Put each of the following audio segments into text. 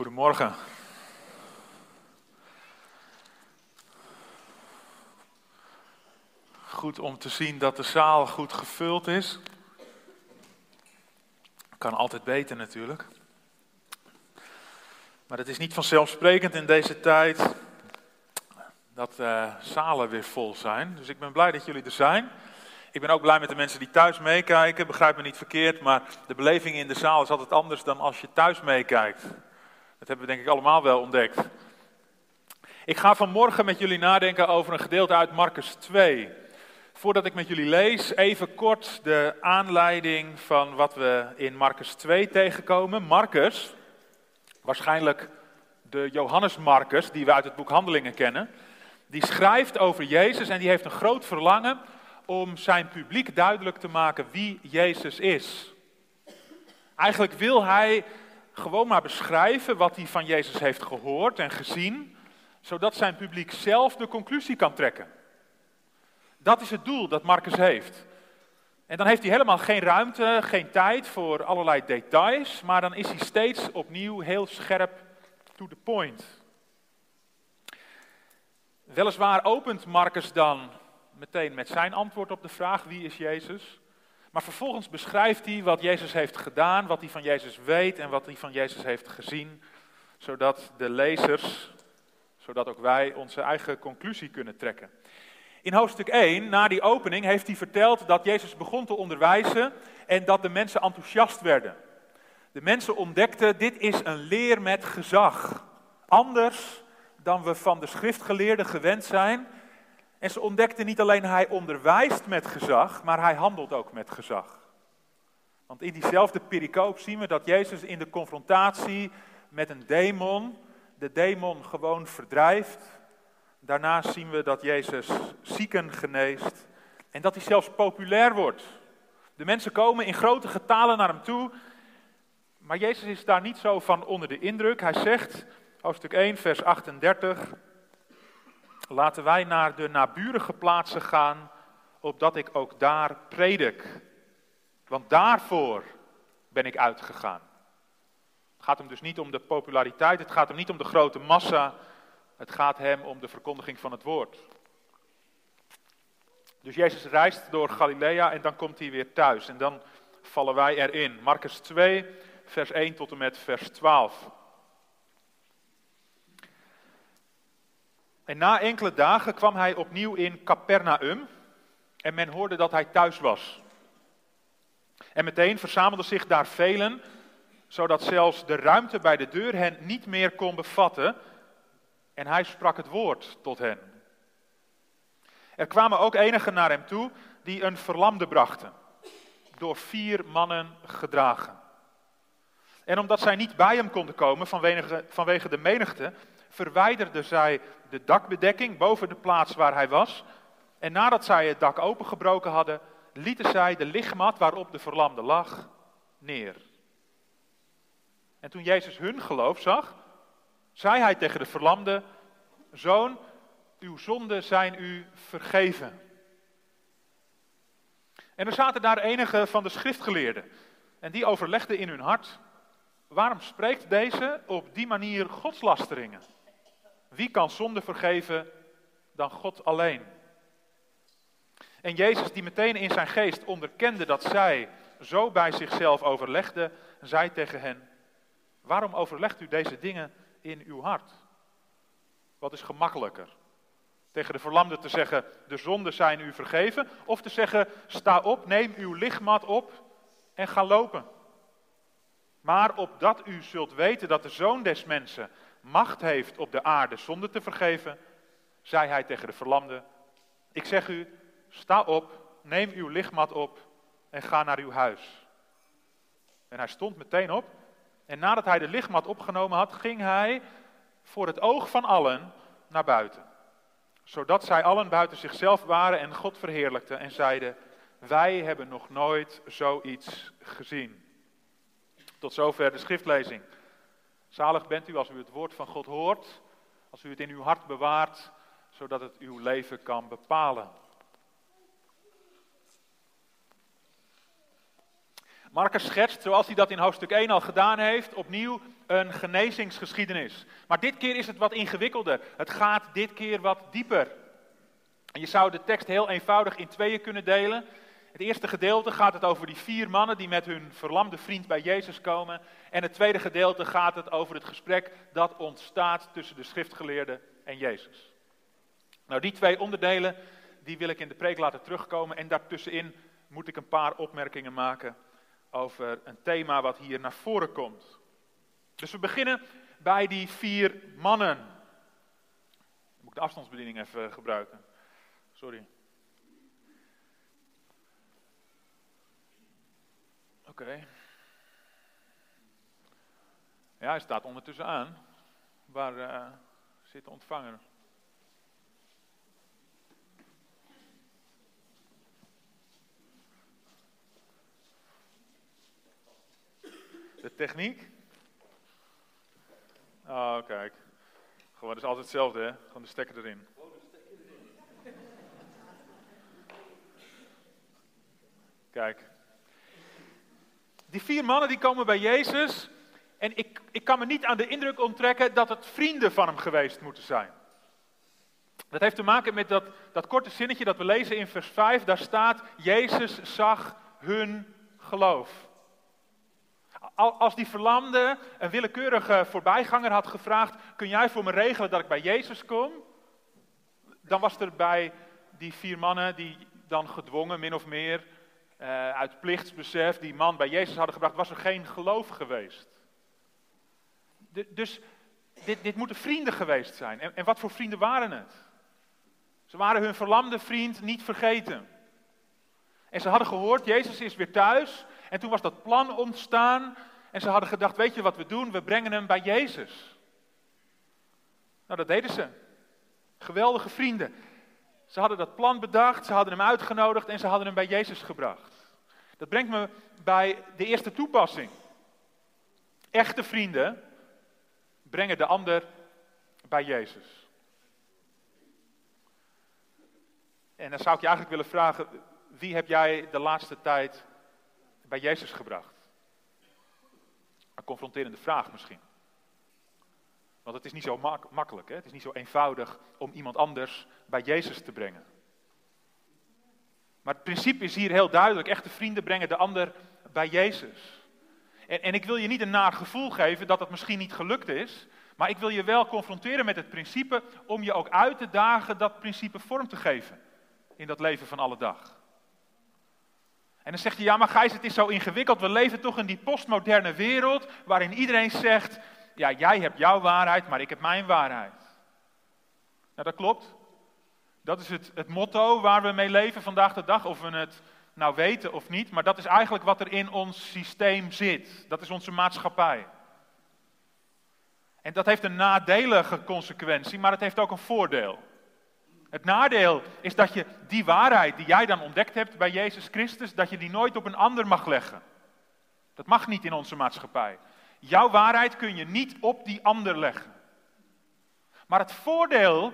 Goedemorgen. Goed om te zien dat de zaal goed gevuld is. Kan altijd beter natuurlijk. Maar het is niet vanzelfsprekend in deze tijd dat uh, zalen weer vol zijn. Dus ik ben blij dat jullie er zijn. Ik ben ook blij met de mensen die thuis meekijken. Begrijp me niet verkeerd, maar de beleving in de zaal is altijd anders dan als je thuis meekijkt. Dat hebben we denk ik allemaal wel ontdekt. Ik ga vanmorgen met jullie nadenken over een gedeelte uit Marcus 2. Voordat ik met jullie lees, even kort de aanleiding van wat we in Marcus 2 tegenkomen. Marcus, waarschijnlijk de Johannes Marcus, die we uit het boek Handelingen kennen, die schrijft over Jezus en die heeft een groot verlangen om zijn publiek duidelijk te maken wie Jezus is. Eigenlijk wil hij gewoon maar beschrijven wat hij van Jezus heeft gehoord en gezien, zodat zijn publiek zelf de conclusie kan trekken. Dat is het doel dat Marcus heeft. En dan heeft hij helemaal geen ruimte, geen tijd voor allerlei details, maar dan is hij steeds opnieuw heel scherp to the point. Weliswaar opent Marcus dan meteen met zijn antwoord op de vraag wie is Jezus. Maar vervolgens beschrijft hij wat Jezus heeft gedaan, wat hij van Jezus weet en wat hij van Jezus heeft gezien, zodat de lezers, zodat ook wij onze eigen conclusie kunnen trekken. In hoofdstuk 1, na die opening, heeft hij verteld dat Jezus begon te onderwijzen en dat de mensen enthousiast werden. De mensen ontdekten, dit is een leer met gezag. Anders dan we van de schriftgeleerden gewend zijn en ze ontdekten niet alleen hij onderwijst met gezag, maar hij handelt ook met gezag. Want in diezelfde pericoop zien we dat Jezus in de confrontatie met een demon, de demon gewoon verdrijft. Daarna zien we dat Jezus zieken geneest en dat hij zelfs populair wordt. De mensen komen in grote getalen naar hem toe, maar Jezus is daar niet zo van onder de indruk. Hij zegt, hoofdstuk 1, vers 38, laten wij naar de naburige plaatsen gaan, opdat ik ook daar predik. Want daarvoor ben ik uitgegaan. Het gaat hem dus niet om de populariteit, het gaat hem niet om de grote massa, het gaat hem om de verkondiging van het woord. Dus Jezus reist door Galilea en dan komt hij weer thuis en dan vallen wij erin. Marcus 2, vers 1 tot en met vers 12. En na enkele dagen kwam hij opnieuw in Capernaum en men hoorde dat hij thuis was. En meteen verzamelden zich daar velen, zodat zelfs de ruimte bij de deur hen niet meer kon bevatten. En hij sprak het woord tot hen. Er kwamen ook enigen naar hem toe die een verlamde brachten, door vier mannen gedragen. En omdat zij niet bij hem konden komen vanwege, vanwege de menigte, verwijderden zij de dakbedekking boven de plaats waar hij was. En nadat zij het dak opengebroken hadden, lieten zij de lichtmat waarop de verlamde lag neer. En toen Jezus hun geloof zag, zei hij tegen de verlamde: Zoon, uw zonden zijn u vergeven. En er zaten daar enige van de schriftgeleerden. En die overlegden in hun hart: Waarom spreekt deze op die manier godslasteringen? Wie kan zonde vergeven dan God alleen? En Jezus, die meteen in zijn geest onderkende dat zij zo bij zichzelf overlegden, zei tegen hen: Waarom overlegt u deze dingen in uw hart? Wat is gemakkelijker? Tegen de verlamde te zeggen: De zonden zijn u vergeven, of te zeggen: Sta op, neem uw lichtmat op en ga lopen. Maar opdat u zult weten dat de zoon des mensen macht heeft op de aarde zonde te vergeven, zei hij tegen de verlamde, ik zeg u, sta op, neem uw lichtmat op en ga naar uw huis. En hij stond meteen op en nadat hij de lichtmat opgenomen had, ging hij voor het oog van allen naar buiten. Zodat zij allen buiten zichzelf waren en God verheerlijkten en zeiden, wij hebben nog nooit zoiets gezien. Tot zover de schriftlezing. Zalig bent u als u het woord van God hoort, als u het in uw hart bewaart, zodat het uw leven kan bepalen. Marcus schetst, zoals hij dat in hoofdstuk 1 al gedaan heeft, opnieuw een genezingsgeschiedenis. Maar dit keer is het wat ingewikkelder. Het gaat dit keer wat dieper. En je zou de tekst heel eenvoudig in tweeën kunnen delen. Het eerste gedeelte gaat het over die vier mannen die met hun verlamde vriend bij Jezus komen. En het tweede gedeelte gaat het over het gesprek dat ontstaat tussen de schriftgeleerde en Jezus. Nou, die twee onderdelen, die wil ik in de preek laten terugkomen. En daartussenin moet ik een paar opmerkingen maken over een thema wat hier naar voren komt. Dus we beginnen bij die vier mannen. Moet ik de afstandsbediening even gebruiken? Sorry. Oké. Ja, hij staat ondertussen aan. Waar uh, zit de ontvanger? De techniek? Oh, kijk. Gewoon, dat is altijd hetzelfde, hè? Gewoon de stekker erin. Kijk. Die vier mannen die komen bij Jezus. En ik, ik kan me niet aan de indruk onttrekken dat het vrienden van hem geweest moeten zijn. Dat heeft te maken met dat, dat korte zinnetje dat we lezen in vers 5. Daar staat, Jezus zag hun geloof. Als die verlamde een willekeurige voorbijganger had gevraagd: Kun jij voor me regelen dat ik bij Jezus kom? Dan was er bij die vier mannen die dan gedwongen, min of meer, uh, uit plichtsbesef, die man bij Jezus hadden gebracht, was er geen geloof geweest. dus dit, dit moeten vrienden geweest zijn. En, en wat voor vrienden waren het? Ze waren hun verlamde vriend niet vergeten. En ze hadden gehoord, Jezus is weer thuis. En toen was dat plan ontstaan. En ze hadden gedacht, weet je wat we doen? We brengen hem bij Jezus. Nou, dat deden ze. Geweldige vrienden. Ze hadden dat plan bedacht, ze hadden hem uitgenodigd en ze hadden hem bij Jezus gebracht. Dat brengt me bij de eerste toepassing. Echte vrienden brengen de ander bij Jezus. En dan zou ik je eigenlijk willen vragen, wie heb jij de laatste tijd bij Jezus gebracht? Een confronterende vraag misschien. Want het is niet zo makkelijk, hè? het is niet zo eenvoudig om iemand anders bij Jezus te brengen. Maar het principe is hier heel duidelijk. Echte vrienden brengen de ander bij Jezus. En, en ik wil je niet een naar gevoel geven dat het misschien niet gelukt is. Maar ik wil je wel confronteren met het principe om je ook uit te dagen dat principe vorm te geven. In dat leven van alle dag. En dan zegt hij, ja maar Gijs, het is zo ingewikkeld. We leven toch in die postmoderne wereld waarin iedereen zegt, ja jij hebt jouw waarheid, maar ik heb mijn waarheid. Nou dat klopt. Dat is het, het motto waar we mee leven vandaag de dag, of we het nou weten of niet, maar dat is eigenlijk wat er in ons systeem zit. Dat is onze maatschappij. En dat heeft een nadelige consequentie, maar het heeft ook een voordeel. Het nadeel is dat je die waarheid die jij dan ontdekt hebt bij Jezus Christus, dat je die nooit op een ander mag leggen. Dat mag niet in onze maatschappij. Jouw waarheid kun je niet op die ander leggen. Maar het voordeel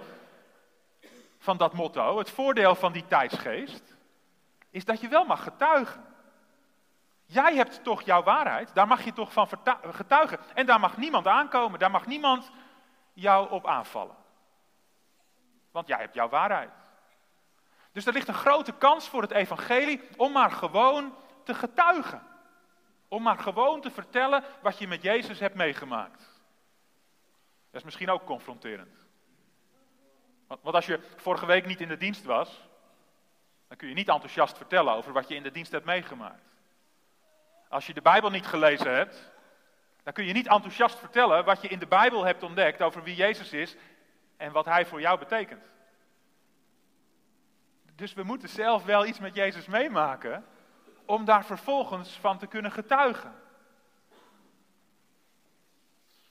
van dat motto, het voordeel van die tijdsgeest, is dat je wel mag getuigen. Jij hebt toch jouw waarheid, daar mag je toch van getuigen. En daar mag niemand aankomen, daar mag niemand jou op aanvallen. Want jij hebt jouw waarheid. Dus er ligt een grote kans voor het evangelie om maar gewoon te getuigen. Om maar gewoon te vertellen wat je met Jezus hebt meegemaakt. Dat is misschien ook confronterend. Want als je vorige week niet in de dienst was, dan kun je niet enthousiast vertellen over wat je in de dienst hebt meegemaakt. Als je de Bijbel niet gelezen hebt, dan kun je niet enthousiast vertellen wat je in de Bijbel hebt ontdekt over wie Jezus is en wat Hij voor jou betekent. Dus we moeten zelf wel iets met Jezus meemaken om daar vervolgens van te kunnen getuigen.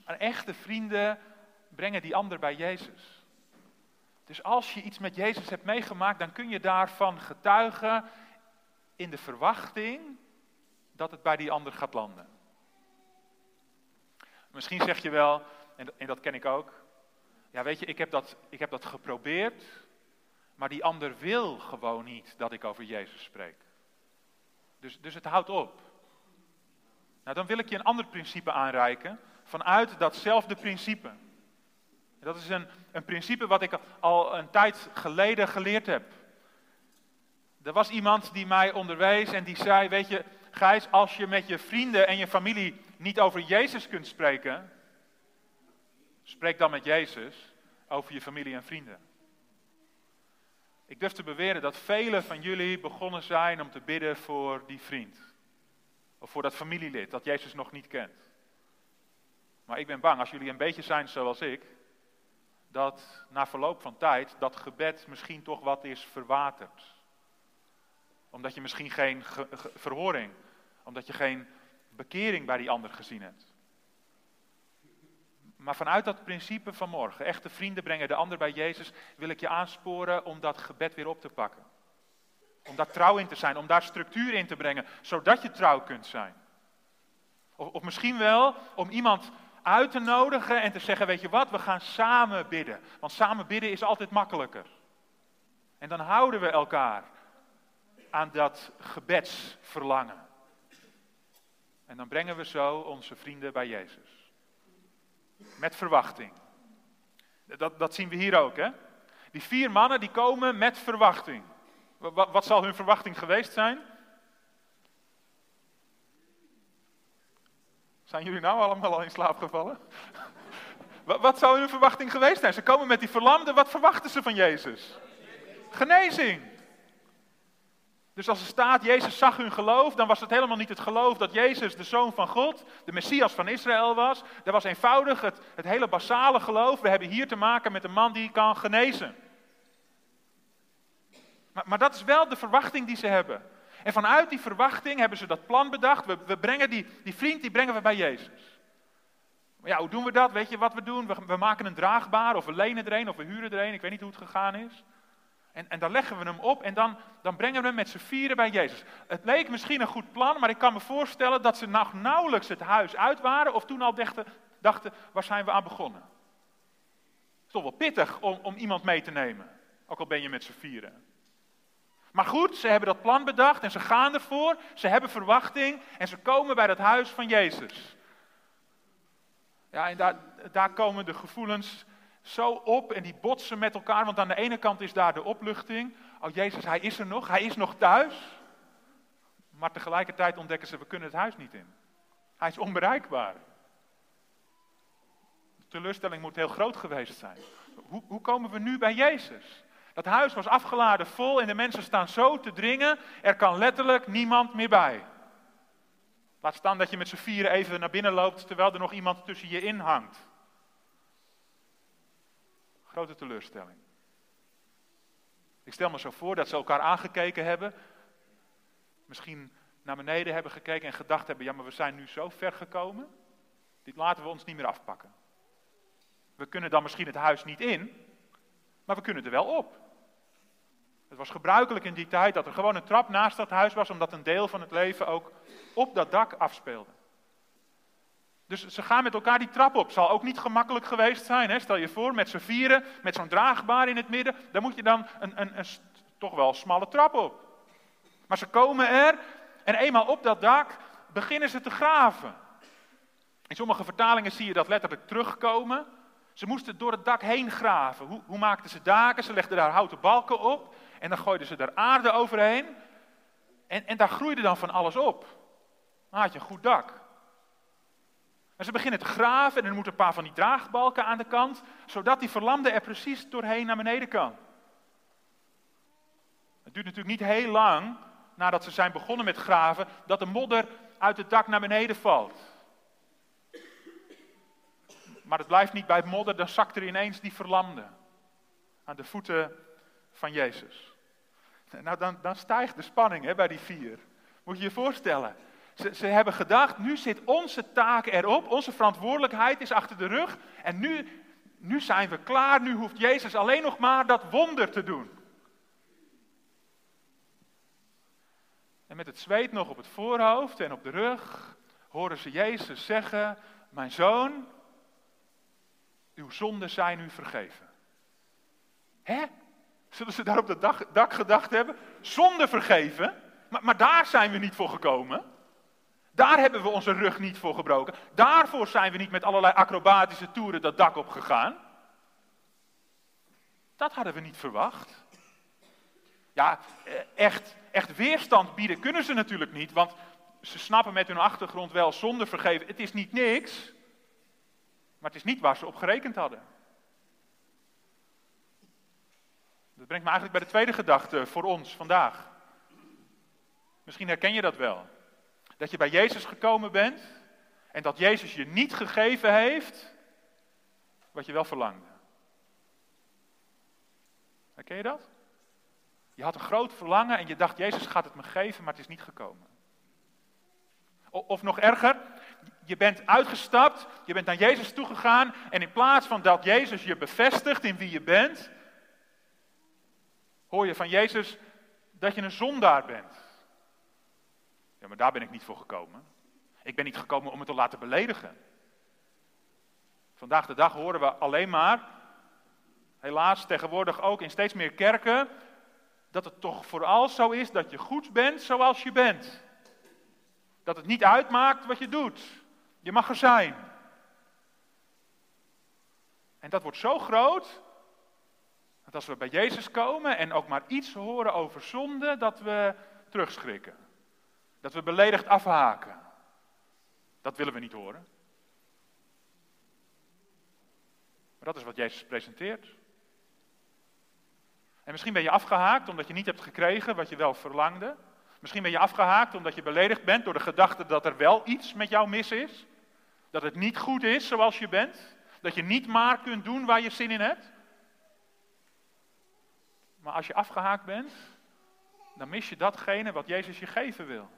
En echte vrienden brengen die ander bij Jezus. Dus als je iets met Jezus hebt meegemaakt, dan kun je daarvan getuigen in de verwachting dat het bij die ander gaat landen. Misschien zeg je wel, en dat ken ik ook, ja weet je, ik heb dat, ik heb dat geprobeerd, maar die ander wil gewoon niet dat ik over Jezus spreek. Dus, dus het houdt op. Nou, dan wil ik je een ander principe aanreiken vanuit datzelfde principe. Dat is een, een principe wat ik al een tijd geleden geleerd heb. Er was iemand die mij onderwees en die zei, weet je, Gijs, als je met je vrienden en je familie niet over Jezus kunt spreken, spreek dan met Jezus over je familie en vrienden. Ik durf te beweren dat velen van jullie begonnen zijn om te bidden voor die vriend. Of voor dat familielid dat Jezus nog niet kent. Maar ik ben bang, als jullie een beetje zijn zoals ik, dat na verloop van tijd dat gebed misschien toch wat is verwaterd. Omdat je misschien geen verhoring, omdat je geen bekering bij die ander gezien hebt. Maar vanuit dat principe van morgen, echte vrienden brengen de ander bij Jezus, wil ik je aansporen om dat gebed weer op te pakken. Om daar trouw in te zijn, om daar structuur in te brengen, zodat je trouw kunt zijn. Of, misschien wel om iemand uit te nodigen en te zeggen, weet je wat, we gaan samen bidden. Want samen bidden is altijd makkelijker. En dan houden we elkaar aan dat gebedsverlangen. En dan brengen we zo onze vrienden bij Jezus. Met verwachting. Dat, dat zien we hier ook, hè? Die vier mannen die komen met verwachting. Wat, wat zal hun verwachting geweest zijn? Zijn jullie nou allemaal al in slaap gevallen? Wat zou hun verwachting geweest zijn? Ze komen met die verlamden, wat verwachten ze van Jezus? Genezing. Dus als er staat, Jezus zag hun geloof, dan was het helemaal niet het geloof dat Jezus de Zoon van God, de Messias van Israël was. Dat was eenvoudig het, het hele basale geloof. We hebben hier te maken met een man die kan genezen. Maar, maar dat is wel de verwachting die ze hebben. En vanuit die verwachting hebben ze dat plan bedacht. We, we brengen die, die vriend, die brengen we bij Jezus. Maar ja, hoe doen we dat? Weet je wat we doen? We, we maken een draagbaar, of we lenen er een, of we huren er een. Ik weet niet hoe het gegaan is. En, en dan leggen we hem op en dan, dan brengen we hem met z'n vieren bij Jezus. Het leek misschien een goed plan, maar ik kan me voorstellen dat ze nog nauwelijks het huis uit waren. Of toen al dachten, dachten waar zijn we aan begonnen? Het is toch wel pittig om, om iemand mee te nemen. Ook al ben je met z'n vieren. Maar goed, ze hebben dat plan bedacht en ze gaan ervoor. Ze hebben verwachting en ze komen bij dat huis van Jezus. Ja, en daar, daar komen de gevoelens zo op en die botsen met elkaar. Want aan de ene kant is daar de opluchting. Oh Jezus, hij is er nog, hij is nog thuis. Maar tegelijkertijd ontdekken ze, we kunnen het huis niet in. Hij is onbereikbaar. De teleurstelling moet heel groot geweest zijn. Hoe, hoe komen we nu bij Jezus? Dat huis was afgeladen vol en de mensen staan zo te dringen, er kan letterlijk niemand meer bij. Laat staan dat je met z'n vieren even naar binnen loopt terwijl er nog iemand tussen je in hangt. Grote teleurstelling. Ik stel me zo voor dat ze elkaar aangekeken hebben, misschien naar beneden hebben gekeken en gedacht hebben, ja maar we zijn nu zo ver gekomen, dit laten we ons niet meer afpakken. We kunnen dan misschien het huis niet in, maar we kunnen er wel op. Het was gebruikelijk in die tijd dat er gewoon een trap naast dat huis was, omdat een deel van het leven ook op dat dak afspeelde. Dus ze gaan met elkaar die trap op. Zal ook niet gemakkelijk geweest zijn. Hè? Stel je voor, met z'n vieren, met zo'n draagbaar in het midden. Dan moet je dan een, een, een toch wel smalle trap op. Maar ze komen er en eenmaal op dat dak beginnen ze te graven. In sommige vertalingen zie je dat letterlijk terugkomen. Ze moesten door het dak heen graven. Hoe, hoe maakten ze daken? Ze legden daar houten balken op. En dan gooiden ze er aarde overheen. En, en daar groeide dan van alles op. Dan had je een goed dak. En ze beginnen te graven en er moeten een paar van die draagbalken aan de kant, zodat die verlamde er precies doorheen naar beneden kan. Het duurt natuurlijk niet heel lang nadat ze zijn begonnen met graven, dat de modder uit het dak naar beneden valt. Maar het blijft niet bij modder, dan zakt er ineens die verlamde aan de voeten van Jezus. Nou, dan, dan stijgt de spanning hè, bij die vier. Moet je je voorstellen. Ze, ze hebben gedacht, nu zit onze taak erop, onze verantwoordelijkheid is achter de rug. En nu, nu zijn we klaar, nu hoeft Jezus alleen nog maar dat wonder te doen. En met het zweet nog op het voorhoofd en op de rug horen ze Jezus zeggen, mijn zoon, uw zonden zijn u vergeven. Hè? Zullen ze daar op het dak, gedacht hebben? Zonde vergeven? Maar, maar daar zijn we niet voor gekomen. Daar hebben we onze rug niet voor gebroken. Daarvoor zijn we niet met allerlei acrobatische toeren dat dak op gegaan. Dat hadden we niet verwacht. Ja, eh, echt, echt weerstand bieden kunnen ze natuurlijk niet, want ze snappen met hun achtergrond wel zonder vergeven. Het is niet niks, maar het is niet waar ze op gerekend hadden. Dat brengt me eigenlijk bij de tweede gedachte voor ons vandaag. Misschien herken je dat wel. Dat je bij Jezus gekomen bent en dat Jezus je niet gegeven heeft wat je wel verlangde. Herken je dat? Je had een groot verlangen en je dacht, Jezus gaat het me geven, maar het is niet gekomen. Of nog erger, je bent uitgestapt, je bent naar Jezus toegegaan en in plaats van dat Jezus je bevestigt in wie je bent, hoor je van Jezus dat je een zondaar bent. Ja, maar daar ben ik niet voor gekomen. Ik ben niet gekomen om het te laten beledigen. Vandaag de dag horen we alleen maar, helaas tegenwoordig ook in steeds meer kerken, dat het toch vooral zo is dat je goed bent zoals je bent. Dat het niet uitmaakt wat je doet. Je mag er zijn. En dat wordt zo groot, dat als we bij Jezus komen en ook maar iets horen over zonde, dat we terugschrikken. Dat we beledigd afhaken. Dat willen we niet horen. Maar dat is wat Jezus presenteert. En misschien ben je afgehaakt omdat je niet hebt gekregen wat je wel verlangde. Misschien ben je afgehaakt omdat je beledigd bent door de gedachte dat er wel iets met jou mis is. Dat het niet goed is zoals je bent. Dat je niet maar kunt doen waar je zin in hebt. Maar als je afgehaakt bent, dan mis je datgene wat Jezus je geven wil.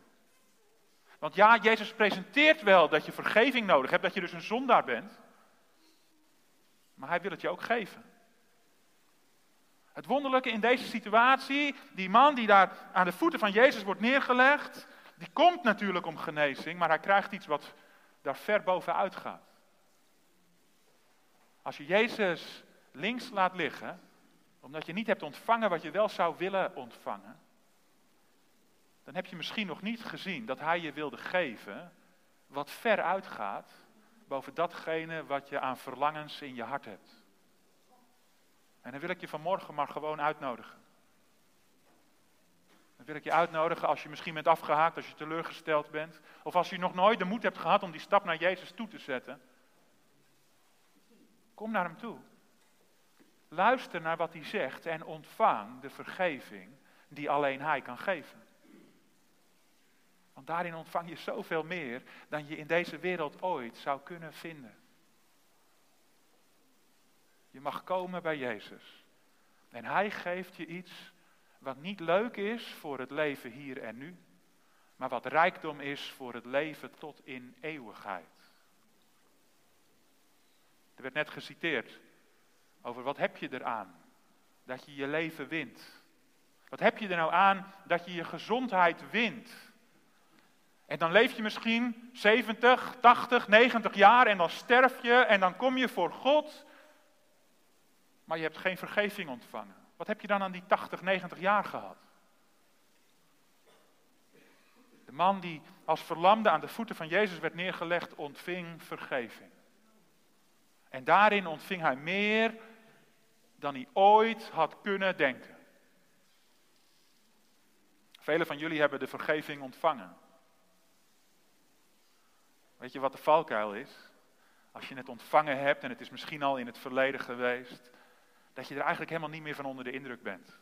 Want ja, Jezus presenteert wel dat je vergeving nodig hebt, dat je dus een zondaar bent. Maar hij wil het je ook geven. Het wonderlijke in deze situatie, die man die daar aan de voeten van Jezus wordt neergelegd, die komt natuurlijk om genezing, maar hij krijgt iets wat daar ver bovenuit gaat. Als je Jezus links laat liggen, omdat je niet hebt ontvangen wat je wel zou willen ontvangen, dan heb je misschien nog niet gezien dat Hij je wilde geven wat ver uitgaat boven datgene wat je aan verlangens in je hart hebt. En dan wil ik je vanmorgen maar gewoon uitnodigen. Dan wil ik je uitnodigen als je misschien bent afgehaakt, als je teleurgesteld bent. Of als je nog nooit de moed hebt gehad om die stap naar Jezus toe te zetten. Kom naar Hem toe. Luister naar wat Hij zegt en ontvang de vergeving die alleen Hij kan geven. Want daarin ontvang je zoveel meer dan je in deze wereld ooit zou kunnen vinden. Je mag komen bij Jezus. En Hij geeft je iets wat niet leuk is voor het leven hier en nu, maar wat rijkdom is voor het leven tot in eeuwigheid. Er werd net geciteerd over wat heb je eraan dat je je leven wint. Wat heb je er nou aan dat je je gezondheid wint? En dan leef je misschien 70, 80, 90 jaar en dan sterf je en dan kom je voor God. Maar je hebt geen vergeving ontvangen. Wat heb je dan aan die 80, 90 jaar gehad? De man die als verlamde aan de voeten van Jezus werd neergelegd, ontving vergeving. En daarin ontving hij meer dan hij ooit had kunnen denken. Velen van jullie hebben de vergeving ontvangen. Weet je wat de valkuil is? Als je het ontvangen hebt en het is misschien al in het verleden geweest, dat je er eigenlijk helemaal niet meer van onder de indruk bent.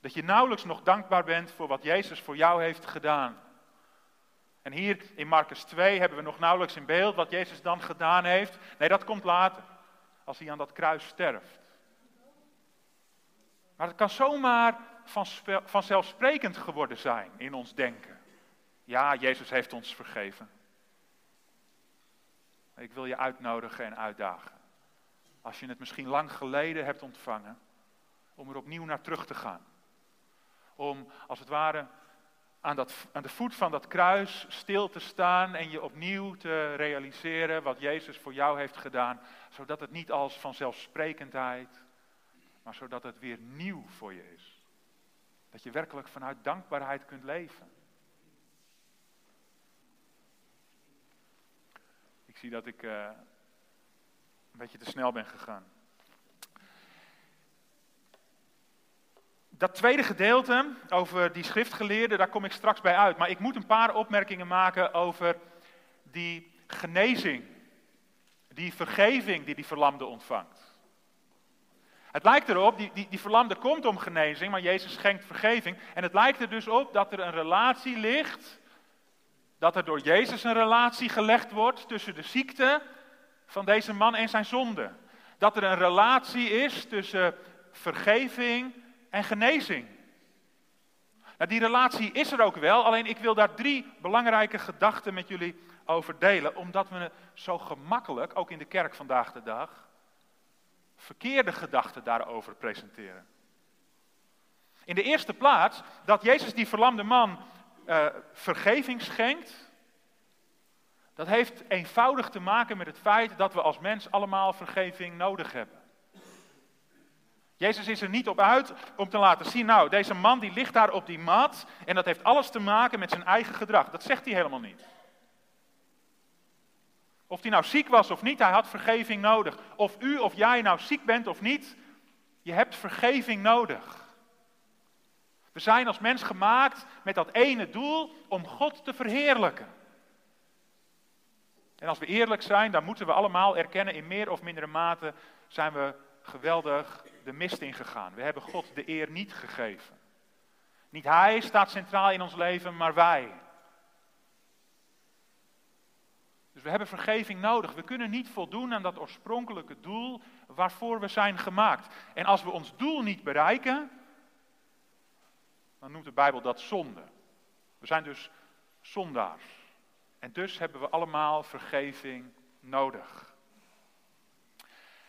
Dat je nauwelijks nog dankbaar bent voor wat Jezus voor jou heeft gedaan. En hier in Marcus 2 hebben we nog nauwelijks in beeld wat Jezus dan gedaan heeft. Nee, dat komt later, als hij aan dat kruis sterft. Maar het kan zomaar van, vanzelfsprekend geworden zijn in ons denken. Ja, Jezus heeft ons vergeven. Ik wil je uitnodigen en uitdagen. Als je het misschien lang geleden hebt ontvangen, om er opnieuw naar terug te gaan. Om als het ware aan, dat, aan de voet van dat kruis stil te staan en je opnieuw te realiseren wat Jezus voor jou heeft gedaan. Zodat het niet als vanzelfsprekendheid, maar zodat het weer nieuw voor je is. Dat je werkelijk vanuit dankbaarheid kunt leven. zie dat ik uh, een beetje te snel ben gegaan. Dat tweede gedeelte over die schriftgeleerden, daar kom ik straks bij uit. Maar ik moet een paar opmerkingen maken over die genezing, die vergeving die die verlamde ontvangt. Het lijkt erop, die, die, die verlamde komt om genezing, maar Jezus schenkt vergeving. En het lijkt er dus op dat er een relatie ligt, dat er door Jezus een relatie gelegd wordt tussen de ziekte van deze man en zijn zonde. Dat er een relatie is tussen vergeving en genezing. Nou, die relatie is er ook wel, alleen ik wil daar drie belangrijke gedachten met jullie over delen, omdat we zo gemakkelijk, ook in de kerk vandaag de dag, verkeerde gedachten daarover presenteren. In de eerste plaats dat Jezus die verlamde man uh, vergeving schenkt. Dat heeft eenvoudig te maken met het feit dat we als mens allemaal vergeving nodig hebben. Jezus is er niet op uit om te laten zien, nou, deze man die ligt daar op die mat en dat heeft alles te maken met zijn eigen gedrag. Dat zegt hij helemaal niet. Of hij nou ziek was of niet, hij had vergeving nodig. Of u of jij nou ziek bent of niet, je hebt vergeving nodig. We zijn als mens gemaakt met dat ene doel om God te verheerlijken. En als we eerlijk zijn, dan moeten we allemaal erkennen, in meer of mindere mate zijn we geweldig de mist ingegaan. We hebben God de eer niet gegeven. Niet Hij staat centraal in ons leven, maar wij. Dus we hebben vergeving nodig. We kunnen niet voldoen aan dat oorspronkelijke doel waarvoor we zijn gemaakt. En als we ons doel niet bereiken, dan noemt de Bijbel dat zonde. We zijn dus zondaars. En dus hebben we allemaal vergeving nodig.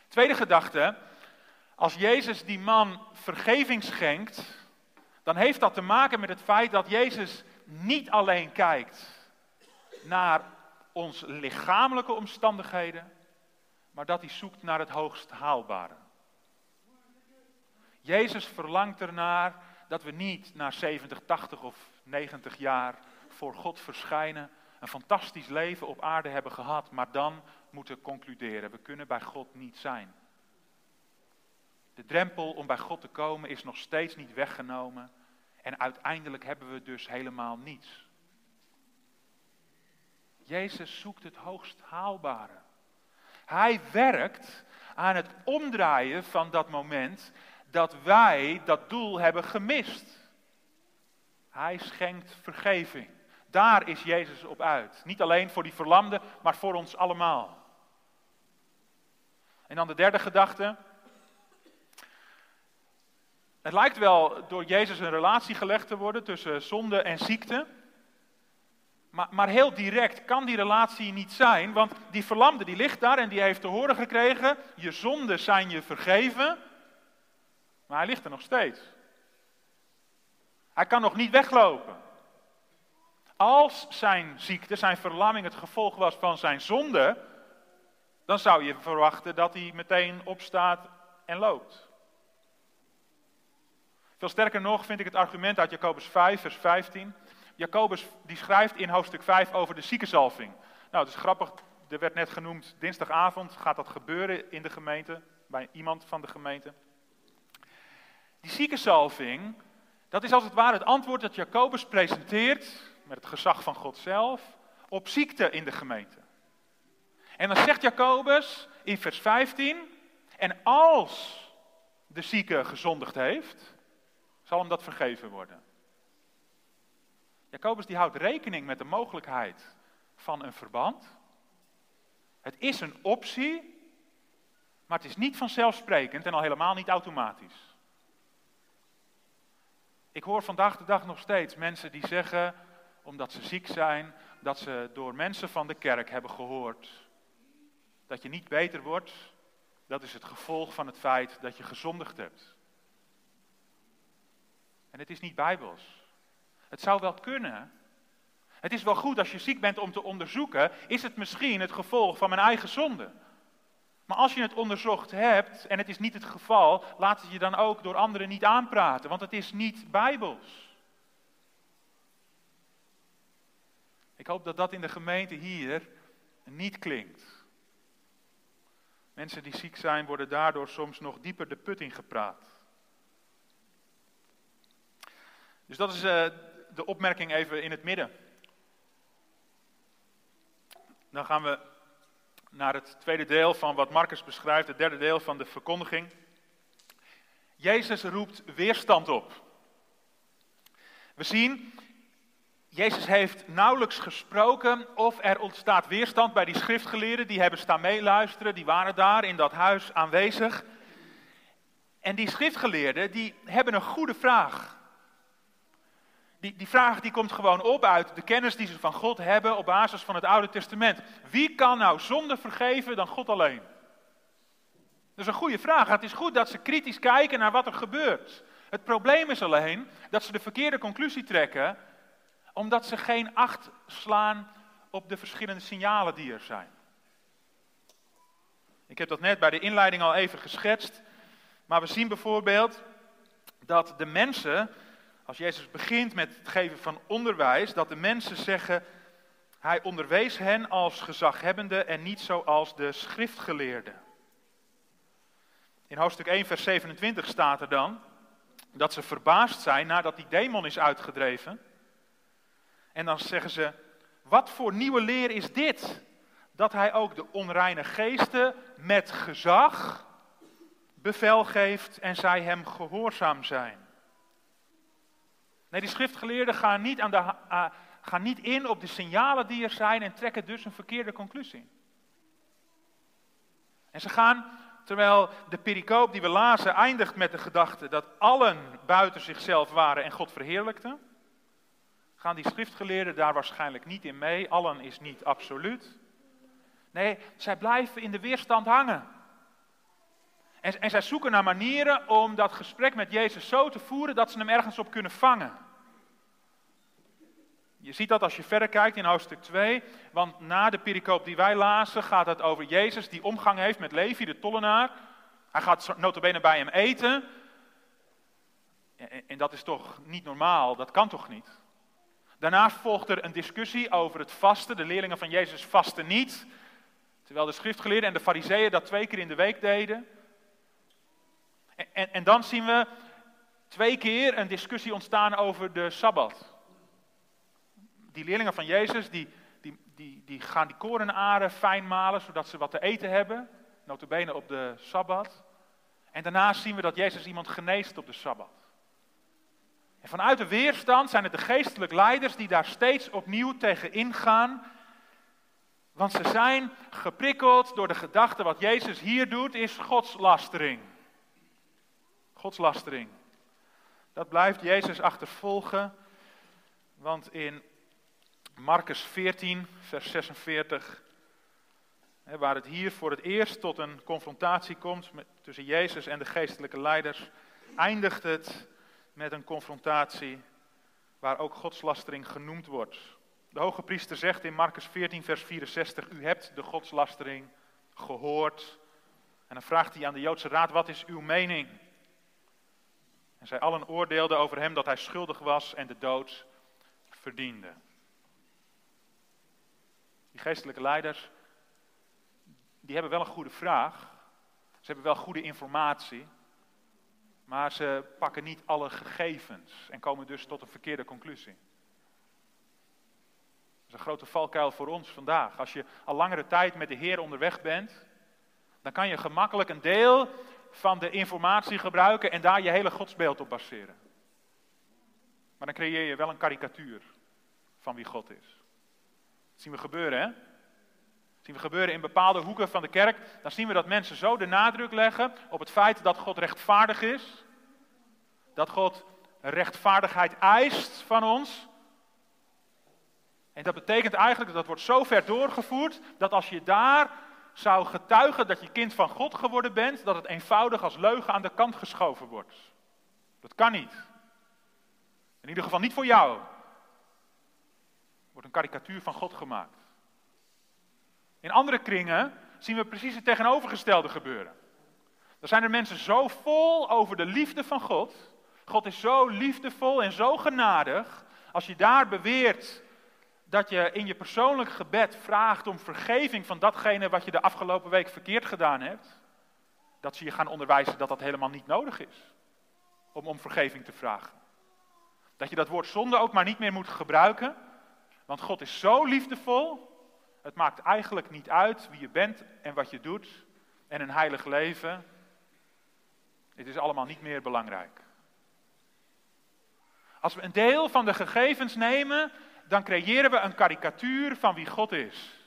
Tweede gedachte, als Jezus die man vergeving schenkt, dan heeft dat te maken met het feit dat Jezus niet alleen kijkt naar onze lichamelijke omstandigheden, maar dat hij zoekt naar het hoogst haalbare. Jezus verlangt ernaar dat we niet na 70, 80 of 90 jaar voor God verschijnen, een fantastisch leven op aarde hebben gehad, maar dan moeten concluderen, we kunnen bij God niet zijn. De drempel om bij God te komen is nog steeds niet weggenomen en uiteindelijk hebben we dus helemaal niets. Jezus zoekt het hoogst haalbare. Hij werkt aan het omdraaien van dat moment dat wij dat doel hebben gemist. Hij schenkt vergeving. Daar is Jezus op uit. Niet alleen voor die verlamden, maar voor ons allemaal. En dan de derde gedachte. Het lijkt wel door Jezus een relatie gelegd te worden tussen zonde en ziekte. Maar, maar, heel direct kan die relatie niet zijn, want die verlamde die ligt daar en die heeft te horen gekregen, je zonden zijn je vergeven, maar hij ligt er nog steeds. Hij kan nog niet weglopen. Als zijn ziekte, zijn verlamming het gevolg was van zijn zonde, dan zou je verwachten dat hij meteen opstaat en loopt. Veel sterker nog vind ik het argument uit Jacobus 5, vers 15. Jacobus die schrijft in hoofdstuk 5 over de ziekenzalving. Nou, het is grappig, er werd net genoemd, dinsdagavond gaat dat gebeuren in de gemeente, bij iemand van de gemeente. Die ziekenzalving, dat is als het ware het antwoord dat Jacobus presenteert, met het gezag van God zelf, op ziekte in de gemeente. En dan zegt Jacobus in vers 15, en als de zieke gezondigd heeft, zal hem dat vergeven worden. Jacobus die houdt rekening met de mogelijkheid van een verband. Het is een optie, maar het is niet vanzelfsprekend en al helemaal niet automatisch. Ik hoor vandaag de dag nog steeds mensen die zeggen, omdat ze ziek zijn, dat ze door mensen van de kerk hebben gehoord dat je niet beter wordt. Dat is het gevolg van het feit dat je gezondigd hebt. En het is niet bijbels. Het zou wel kunnen. Het is wel goed als je ziek bent om te onderzoeken, is het misschien het gevolg van mijn eigen zonde. Maar als je het onderzocht hebt en het is niet het geval, laat het je dan ook door anderen niet aanpraten, want het is niet bijbels. Ik hoop dat dat in de gemeente hier niet klinkt. Mensen die ziek zijn worden daardoor soms nog dieper de put in gepraat. Dus dat is uh, de opmerking even in het midden. Dan gaan we naar het tweede deel van wat Marcus beschrijft, het derde deel van de verkondiging. Jezus roept weerstand op. We zien, Jezus heeft nauwelijks gesproken of er ontstaat weerstand bij die schriftgeleerden. Die hebben staan meeluisteren, die waren daar in dat huis aanwezig. En die schriftgeleerden, die hebben een goede vraag. Die, die vraag die komt gewoon op uit de kennis die ze van God hebben op basis van het Oude Testament. Wie kan nou zonde vergeven dan God alleen? Dat is een goede vraag. Het is goed dat ze kritisch kijken naar wat er gebeurt. Het probleem is alleen dat ze de verkeerde conclusie trekken, omdat ze geen acht slaan op de verschillende signalen die er zijn. Ik heb dat net bij de inleiding al even geschetst, maar we zien bijvoorbeeld dat de mensen als Jezus begint met het geven van onderwijs, dat de mensen zeggen, hij onderwees hen als gezaghebbende en niet zoals de schriftgeleerden. In hoofdstuk 1, vers 27 staat er dan dat ze verbaasd zijn nadat die demon is uitgedreven. En dan zeggen ze, wat voor nieuwe leer is dit? Dat hij ook de onreine geesten met gezag bevel geeft en zij hem gehoorzaam zijn. Nee, die schriftgeleerden gaan niet, aan de, gaan niet in op de signalen die er zijn en trekken dus een verkeerde conclusie. En ze gaan, terwijl de pericoop die we lazen eindigt met de gedachte dat allen buiten zichzelf waren en God verheerlijkten, gaan die schriftgeleerden daar waarschijnlijk niet in mee. Allen is niet absoluut. Nee, zij blijven in de weerstand hangen. En, en zij zoeken naar manieren om dat gesprek met Jezus zo te voeren dat ze hem ergens op kunnen vangen. Je ziet dat als je verder kijkt in hoofdstuk 2, want na de pericoop die wij lazen gaat het over Jezus die omgang heeft met Levi, de tollenaar. Hij gaat notabene bij hem eten. En, dat is toch niet normaal, dat kan toch niet? Daarna volgt er een discussie over het vasten. De leerlingen van Jezus vasten niet, terwijl de schriftgeleerden en de fariseeën dat twee keer in de week deden. En, en, en dan zien we twee keer een discussie ontstaan over de Sabbat die leerlingen van Jezus, die, die, die, die gaan die korenaren fijn malen, zodat ze wat te eten hebben. Notabene op de Sabbat. En daarna zien we dat Jezus iemand geneest op de Sabbat. En vanuit de weerstand zijn het de geestelijke leiders die daar steeds opnieuw tegen ingaan. Want ze zijn geprikkeld door de gedachte wat Jezus hier doet is godslastering. Godslastering. Dat blijft Jezus achtervolgen. Want in Marcus 14, vers 46, waar het hier voor het eerst tot een confrontatie komt tussen Jezus en de geestelijke leiders, eindigt het met een confrontatie waar ook godslastering genoemd wordt. De hoge priester zegt in Marcus 14, vers 64, u hebt de godslastering gehoord. En dan vraagt hij aan de Joodse raad, wat is uw mening? En zij allen oordeelden over hem dat hij schuldig was en de dood verdiende. Die geestelijke leiders, die hebben wel een goede vraag. Ze hebben wel goede informatie. Maar ze pakken niet alle gegevens en komen dus tot een verkeerde conclusie. Dat is een grote valkuil voor ons vandaag. Als je al langere tijd met de Heer onderweg bent, dan kan je gemakkelijk een deel van de informatie gebruiken en daar je hele godsbeeld op baseren. Maar dan creëer je wel een karikatuur van wie God is. Zien we gebeuren, hè? Dat zien we gebeuren in bepaalde hoeken van de kerk. Dan zien we dat mensen zo de nadruk leggen op het feit dat God rechtvaardig is. Dat God rechtvaardigheid eist van ons. En dat betekent eigenlijk, dat dat wordt zo ver doorgevoerd, dat als je daar zou getuigen dat je kind van God geworden bent, dat het eenvoudig als leugen aan de kant geschoven wordt. Dat kan niet. In ieder geval niet voor jou een karikatuur van God gemaakt. In andere kringen zien we precies het tegenovergestelde gebeuren. Er zijn er mensen zo vol over de liefde van God. God is zo liefdevol en zo genadig. Als je daar beweert dat je in je persoonlijk gebed vraagt om vergeving van datgene wat je de afgelopen week verkeerd gedaan hebt, dat ze je gaan onderwijzen dat dat helemaal niet nodig is om om vergeving te vragen. Dat je dat woord zonde ook maar niet meer moet gebruiken, want God is zo liefdevol. Het maakt eigenlijk niet uit wie je bent en wat je doet en een heilig leven. Het is allemaal niet meer belangrijk. Als we een deel van de gegevens nemen, dan creëren we een karikatuur van wie God is.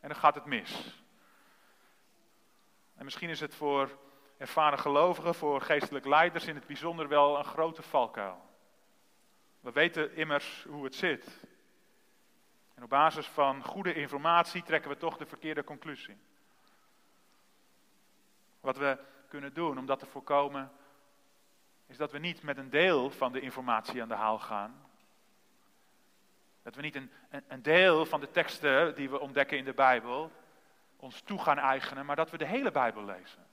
En dan gaat het mis. En misschien is het voor ervaren gelovigen, voor geestelijk leiders in het bijzonder wel een grote valkuil. We weten immers hoe het zit. En op basis van goede informatie trekken we toch de verkeerde conclusie. Wat we kunnen doen om dat te voorkomen, is dat we niet met een deel van de informatie aan de haal gaan. Dat we niet een, een, deel van de teksten die we ontdekken in de Bijbel ons toe gaan eigenen, maar dat we de hele Bijbel lezen.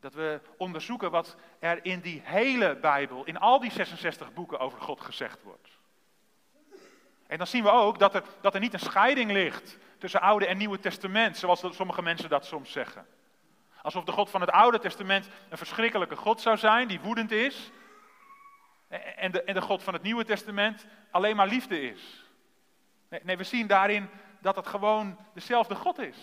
Dat we onderzoeken wat er in die hele Bijbel, in al die 66 boeken over God gezegd wordt. En dan zien we ook dat er, dat er niet een scheiding ligt tussen Oude en Nieuwe Testament, zoals sommige mensen dat soms zeggen. Alsof de God van het Oude Testament een verschrikkelijke God zou zijn, die woedend is. En de, en de God van het Nieuwe Testament alleen maar liefde is. Nee, nee, we zien daarin dat het gewoon dezelfde God is.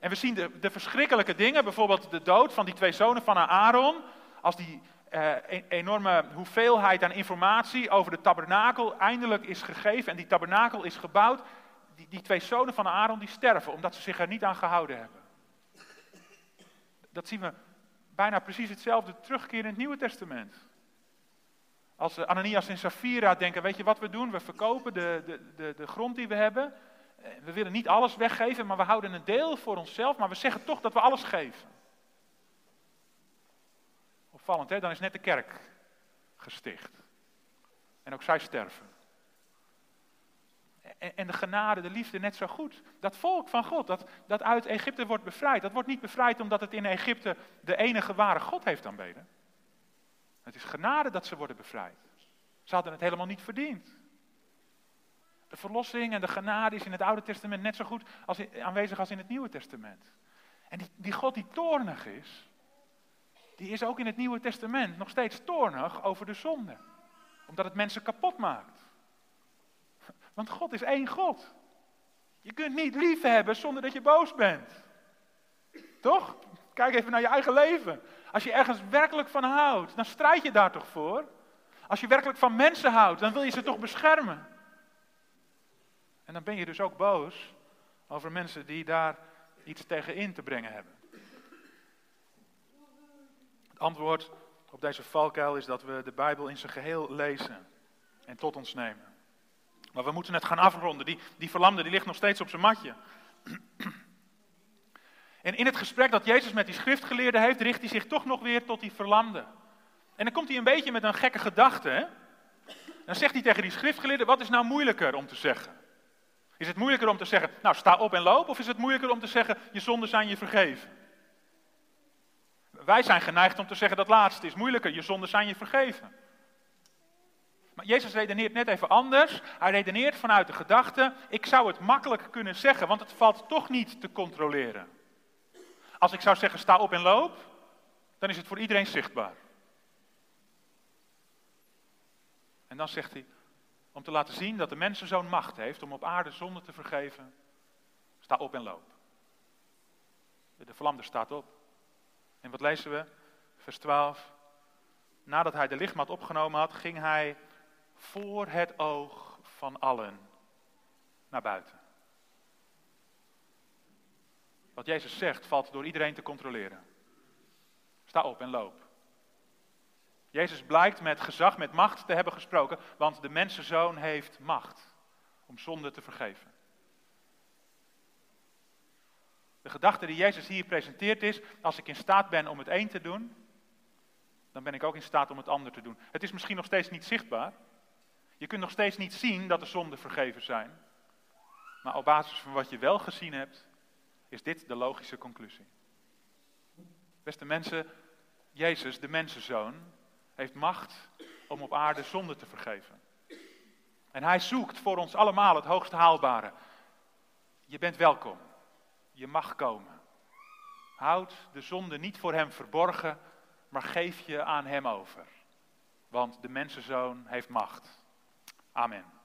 En we zien de, de verschrikkelijke dingen, bijvoorbeeld de dood van die twee zonen van Aaron. Als die uh, enorme hoeveelheid aan informatie over de tabernakel eindelijk is gegeven en die tabernakel is gebouwd. Die, die twee zonen van Aaron die sterven omdat ze zich er niet aan gehouden hebben. Dat zien we bijna precies hetzelfde terugkeren in het Nieuwe Testament. Als eh, Ananias en Safira denken, weet je wat we doen? We verkopen de, de, de, de grond die we hebben. Eh, we willen niet alles weggeven, maar we houden een deel voor onszelf. Maar we zeggen toch dat we alles geven. Dan is net de kerk gesticht. En ook zij sterven. En de genade, de liefde net zo goed. Dat volk van God, dat, dat uit Egypte wordt bevrijd, dat wordt niet bevrijd omdat het in Egypte de enige ware God heeft aanbeden. Het is genade dat ze worden bevrijd. Ze hadden het helemaal niet verdiend. De verlossing en de genade is in het Oude Testament net zo goed als aanwezig als in het Nieuwe Testament. En die, die God die toornig is, die is ook in het Nieuwe Testament nog steeds toornig over de zonde. Omdat het mensen kapot maakt. Want God is één God. Je kunt niet lief hebben zonder dat je boos bent. Toch? Kijk even naar je eigen leven. Als je ergens werkelijk van houdt, dan strijd je daar toch voor? Als je werkelijk van mensen houdt, dan wil je ze toch beschermen? En dan ben je dus ook boos over mensen die daar iets tegen in te brengen hebben. Antwoord op deze valkuil is dat we de Bijbel in zijn geheel lezen en tot ons nemen. Maar we moeten het gaan afronden. Die, die verlamde die ligt nog steeds op zijn matje. En in het gesprek dat Jezus met die schriftgeleerde heeft, richt hij zich toch nog weer tot die verlamde. En dan komt hij een beetje met een gekke gedachte. Dan zegt hij tegen die schriftgeleerde, wat is nou moeilijker om te zeggen? Is het moeilijker om te zeggen, nou sta op en loop, of is het moeilijker om te zeggen, je zonden zijn je vergeven? Wij zijn geneigd om te zeggen dat laatste is moeilijker, je zonden zijn je vergeven. Maar Jezus redeneert net even anders. Hij redeneert vanuit de gedachte, ik zou het makkelijk kunnen zeggen, want het valt toch niet te controleren. Als ik zou zeggen sta op en loop, dan is het voor iedereen zichtbaar. En dan zegt hij, om te laten zien dat de mensen zo'n macht heeft om op aarde zonde te vergeven, sta op en loop. De verlamde staat op. En wat lezen we? Vers 12. Nadat hij de lichtmat opgenomen had, ging hij voor het oog van allen naar buiten. Wat Jezus zegt valt door iedereen te controleren. Sta op en loop. Jezus blijkt met gezag, met macht te hebben gesproken, want de mensenzoon heeft macht om zonde te vergeven. De gedachte die Jezus hier presenteert is, als ik in staat ben om het een te doen, dan ben ik ook in staat om het ander te doen. Het is misschien nog steeds niet zichtbaar. Je kunt nog steeds niet zien dat de zonden vergeven zijn. Maar op basis van wat je wel gezien hebt, is dit de logische conclusie. Beste mensen, Jezus, de mensenzoon, heeft macht om op aarde zonde te vergeven. En hij zoekt voor ons allemaal het hoogst haalbare. Je bent welkom. Je mag komen. Houd de zonde niet voor hem verborgen, maar geef je aan hem over. Want de mensenzoon heeft macht. Amen.